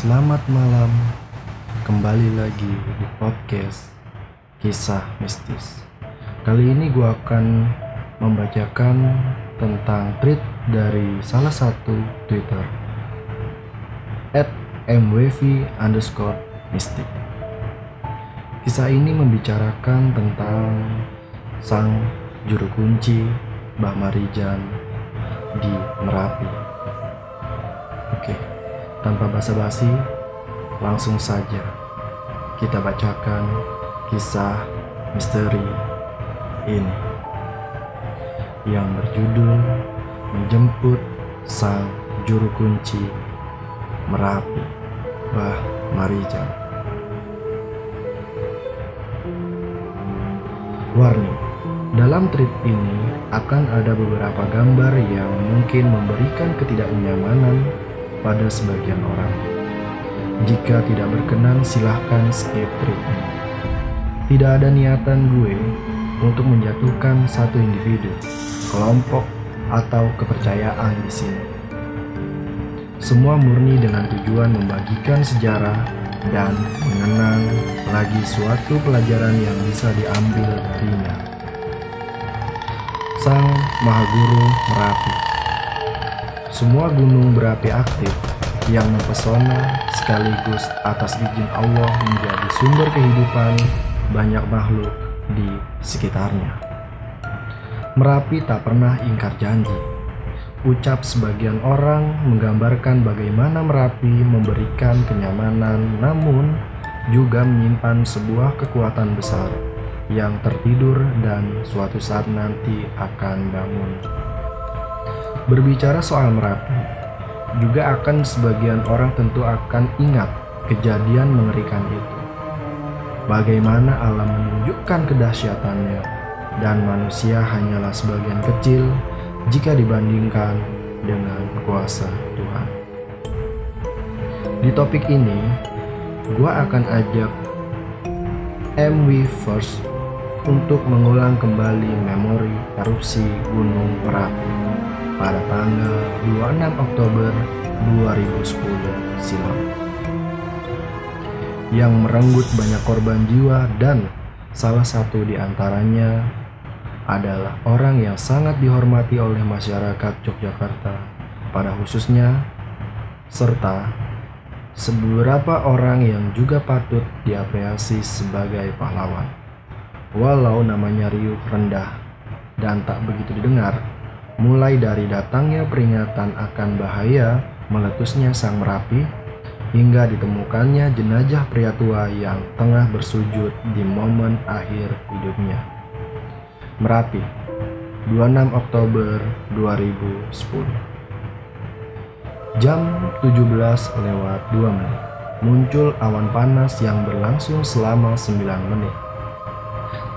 Selamat malam, kembali lagi di podcast Kisah Mistis. Kali ini gue akan membacakan tentang tweet dari salah satu Twitter at mwv underscore mistik. Kisah ini membicarakan tentang sang juru kunci Mbah Marijan di Merapi. Oke, tanpa basa-basi, langsung saja kita bacakan kisah misteri ini yang berjudul Menjemput Sang Juru Kunci Merapi Bah Marijan. Warning, dalam trip ini akan ada beberapa gambar yang mungkin memberikan ketidaknyamanan pada sebagian orang. Jika tidak berkenan, silahkan skip ini. Tidak ada niatan gue untuk menjatuhkan satu individu, kelompok, atau kepercayaan di sini. Semua murni dengan tujuan membagikan sejarah dan mengenang lagi suatu pelajaran yang bisa diambil darinya. Sang Maha Guru Merapi Semua gunung berapi aktif yang mempesona sekaligus atas izin Allah menjadi sumber kehidupan banyak makhluk di sekitarnya. Merapi tak pernah ingkar janji. Ucap sebagian orang menggambarkan bagaimana Merapi memberikan kenyamanan namun juga menyimpan sebuah kekuatan besar yang tertidur dan suatu saat nanti akan bangun. Berbicara soal Merapi, juga akan sebagian orang tentu akan ingat kejadian mengerikan itu. Bagaimana alam menunjukkan kedahsyatannya dan manusia hanyalah sebagian kecil jika dibandingkan dengan kuasa Tuhan. Di topik ini, gua akan ajak MW First untuk mengulang kembali memori erupsi Gunung Merapi pada tanggal 26 Oktober 2010 silam yang merenggut banyak korban jiwa dan salah satu di antaranya adalah orang yang sangat dihormati oleh masyarakat Yogyakarta pada khususnya serta seberapa orang yang juga patut diapresiasi sebagai pahlawan. Walau namanya riuh rendah dan tak begitu didengar, mulai dari datangnya peringatan akan bahaya meletusnya sang Merapi hingga ditemukannya jenazah pria tua yang tengah bersujud di momen akhir hidupnya. Merapi, 26 Oktober 2010. Jam 17 lewat 2 menit. Muncul awan panas yang berlangsung selama 9 menit.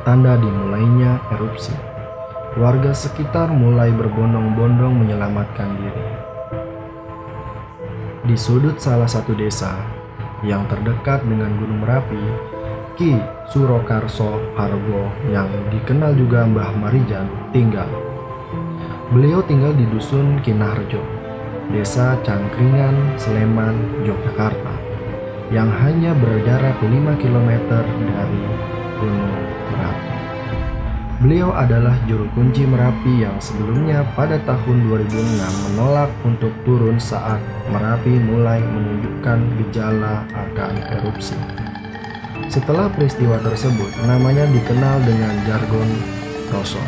Tanda dimulainya erupsi. Warga sekitar mulai berbondong-bondong menyelamatkan diri. Di sudut salah satu desa yang terdekat dengan Gunung Merapi, Ki Surokarso Harbo yang dikenal juga Mbah Marijan tinggal. Beliau tinggal di dusun Kinarjo, desa Cangkringan, Sleman, Yogyakarta, yang hanya berjarak 5 km dari Gunung Merapi. Beliau adalah juru kunci Merapi yang sebelumnya pada tahun 2006 menolak untuk turun saat Merapi mulai menunjukkan gejala akan erupsi. Setelah peristiwa tersebut, namanya dikenal dengan jargon rosol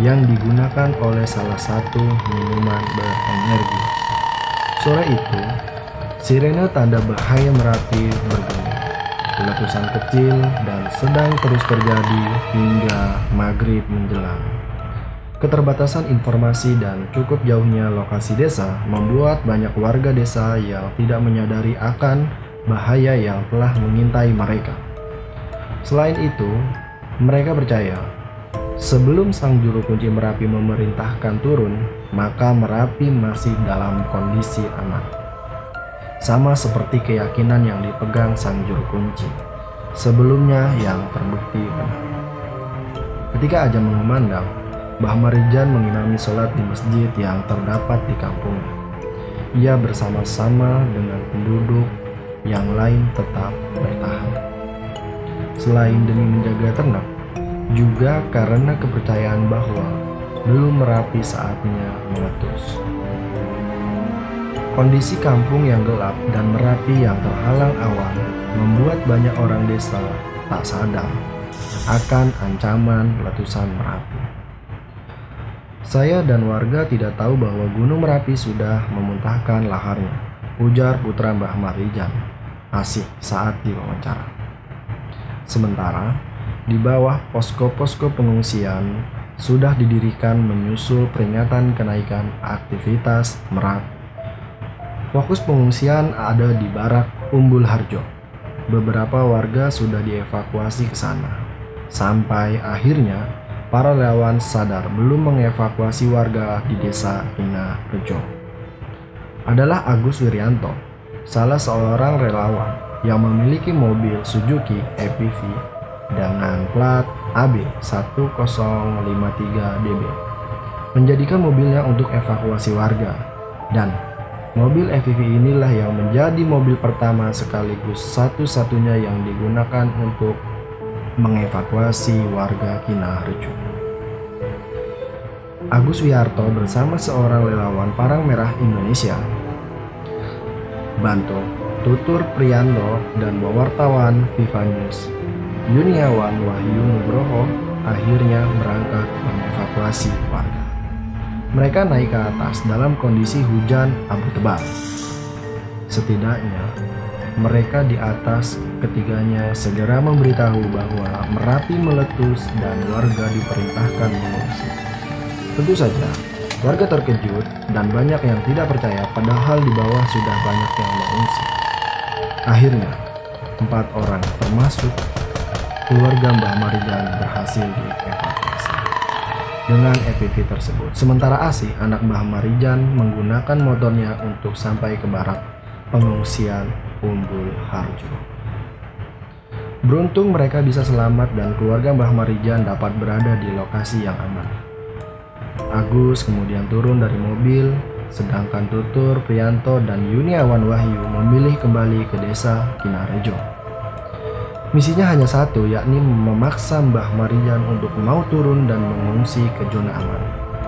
yang digunakan oleh salah satu minuman berenergi. Sore itu, sirene tanda bahaya Merapi berbunyi. Letusan kecil dan sedang terus terjadi hingga maghrib menjelang. Keterbatasan informasi dan cukup jauhnya lokasi desa membuat banyak warga desa yang tidak menyadari akan bahaya yang telah mengintai mereka. Selain itu, mereka percaya sebelum sang juru kunci Merapi memerintahkan turun, maka Merapi masih dalam kondisi aman sama seperti keyakinan yang dipegang sang juru kunci sebelumnya yang terbukti benar. Ketika aja mengumandang, Mbah Marijan mengimami sholat di masjid yang terdapat di kampungnya. Ia bersama-sama dengan penduduk yang lain tetap bertahan. Selain demi menjaga ternak, juga karena kepercayaan bahwa belum merapi saatnya meletus. Kondisi kampung yang gelap dan Merapi yang terhalang awan membuat banyak orang desa tak sadar akan ancaman letusan Merapi. Saya dan warga tidak tahu bahwa Gunung Merapi sudah memuntahkan laharnya, ujar putra Mbah Marijan, asih saat diwawancara. Sementara, di bawah posko-posko pengungsian sudah didirikan menyusul peringatan kenaikan aktivitas Merapi Fokus pengungsian ada di Barak Umbul Harjo. Beberapa warga sudah dievakuasi ke sana. Sampai akhirnya, para relawan sadar belum mengevakuasi warga di desa Ina Rejo. Adalah Agus Wirianto, salah seorang relawan yang memiliki mobil Suzuki EPV dengan plat AB 1053DB. Menjadikan mobilnya untuk evakuasi warga dan Mobil EVV inilah yang menjadi mobil pertama sekaligus satu-satunya yang digunakan untuk mengevakuasi warga Kinaharjo. Agus Wiarto bersama seorang relawan Parang Merah Indonesia, Banto, Tutur Priyanto, dan wartawan Viva News, Yuniawan Wahyu Nugroho akhirnya berangkat mengevakuasi warga. Mereka naik ke atas dalam kondisi hujan abu tebal. Setidaknya, mereka di atas ketiganya segera memberitahu bahwa Merapi meletus dan warga diperintahkan mengungsi. Tentu saja, warga terkejut dan banyak yang tidak percaya padahal di bawah sudah banyak yang mengungsi. Akhirnya, empat orang termasuk keluarga Mbah Marijan berhasil dievakuasi dengan EPV tersebut. Sementara Asih, anak Mbah Marijan, menggunakan motornya untuk sampai ke barak pengungsian Umbul Harjo. Beruntung mereka bisa selamat dan keluarga Mbah Marijan dapat berada di lokasi yang aman. Agus kemudian turun dari mobil, sedangkan Tutur, Prianto, dan Yuniawan Wahyu memilih kembali ke desa Kinarejo. Misinya hanya satu, yakni memaksa Mbah Marian untuk mau turun dan mengungsi ke zona aman,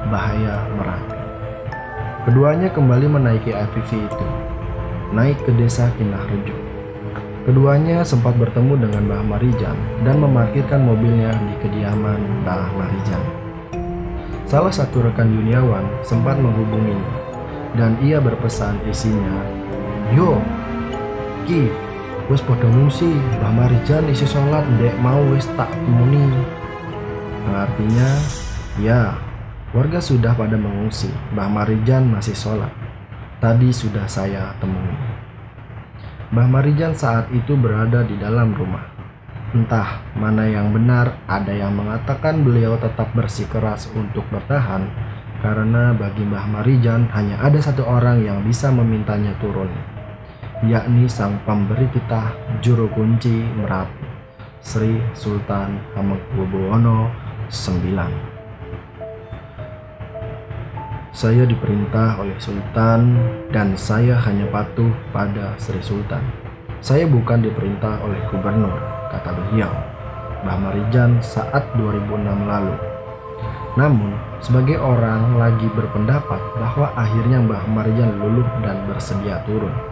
bahaya Merapi. Keduanya kembali menaiki AVV itu, naik ke desa Kinahrejo. Keduanya sempat bertemu dengan Mbah Marijan dan memarkirkan mobilnya di kediaman Mbah Marijan. Salah satu rekan Yuniawan sempat menghubunginya dan ia berpesan isinya, Yo, Ki, wis padha ngungsi. Mbah Marijan isi sholat ndek mau wis tak muni nah, artinya ya warga sudah pada mengungsi. Mbah Marijan masih sholat. Tadi sudah saya temui. Mbah Marijan saat itu berada di dalam rumah. Entah mana yang benar ada yang mengatakan beliau tetap bersikeras untuk bertahan karena bagi Mbah Marijan hanya ada satu orang yang bisa memintanya turun yakni sang pemberi titah juru kunci Merapi, Sri Sultan Hamengkubuwono IX. Saya diperintah oleh Sultan dan saya hanya patuh pada Sri Sultan. Saya bukan diperintah oleh gubernur, kata beliau, Mbah Marijan saat 2006 lalu. Namun, sebagai orang lagi berpendapat bahwa akhirnya Mbah Marijan luluh dan bersedia turun.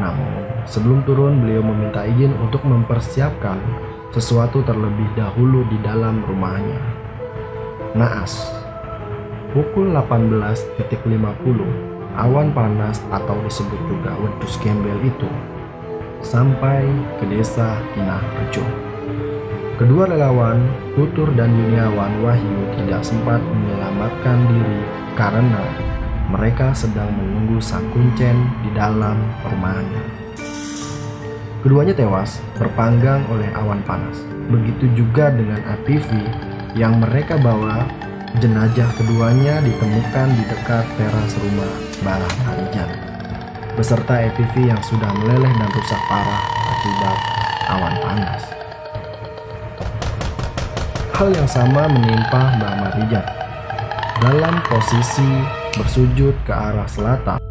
Namun, sebelum turun beliau meminta izin untuk mempersiapkan sesuatu terlebih dahulu di dalam rumahnya. Naas, pukul 18.50, awan panas atau disebut juga wedus gembel itu sampai ke desa Inah Rejo. Kedua relawan, Tutur dan Yuniawan Wahyu tidak sempat menyelamatkan diri karena mereka sedang menunggu sang kuncen di dalam perumahannya. Keduanya tewas berpanggang oleh awan panas. Begitu juga dengan ATV yang mereka bawa. Jenajah keduanya ditemukan di dekat teras rumah Balah Harijan beserta ATV yang sudah meleleh dan rusak parah akibat awan panas. Hal yang sama menimpa Mbak Marijan dalam posisi bersujud ke arah selatan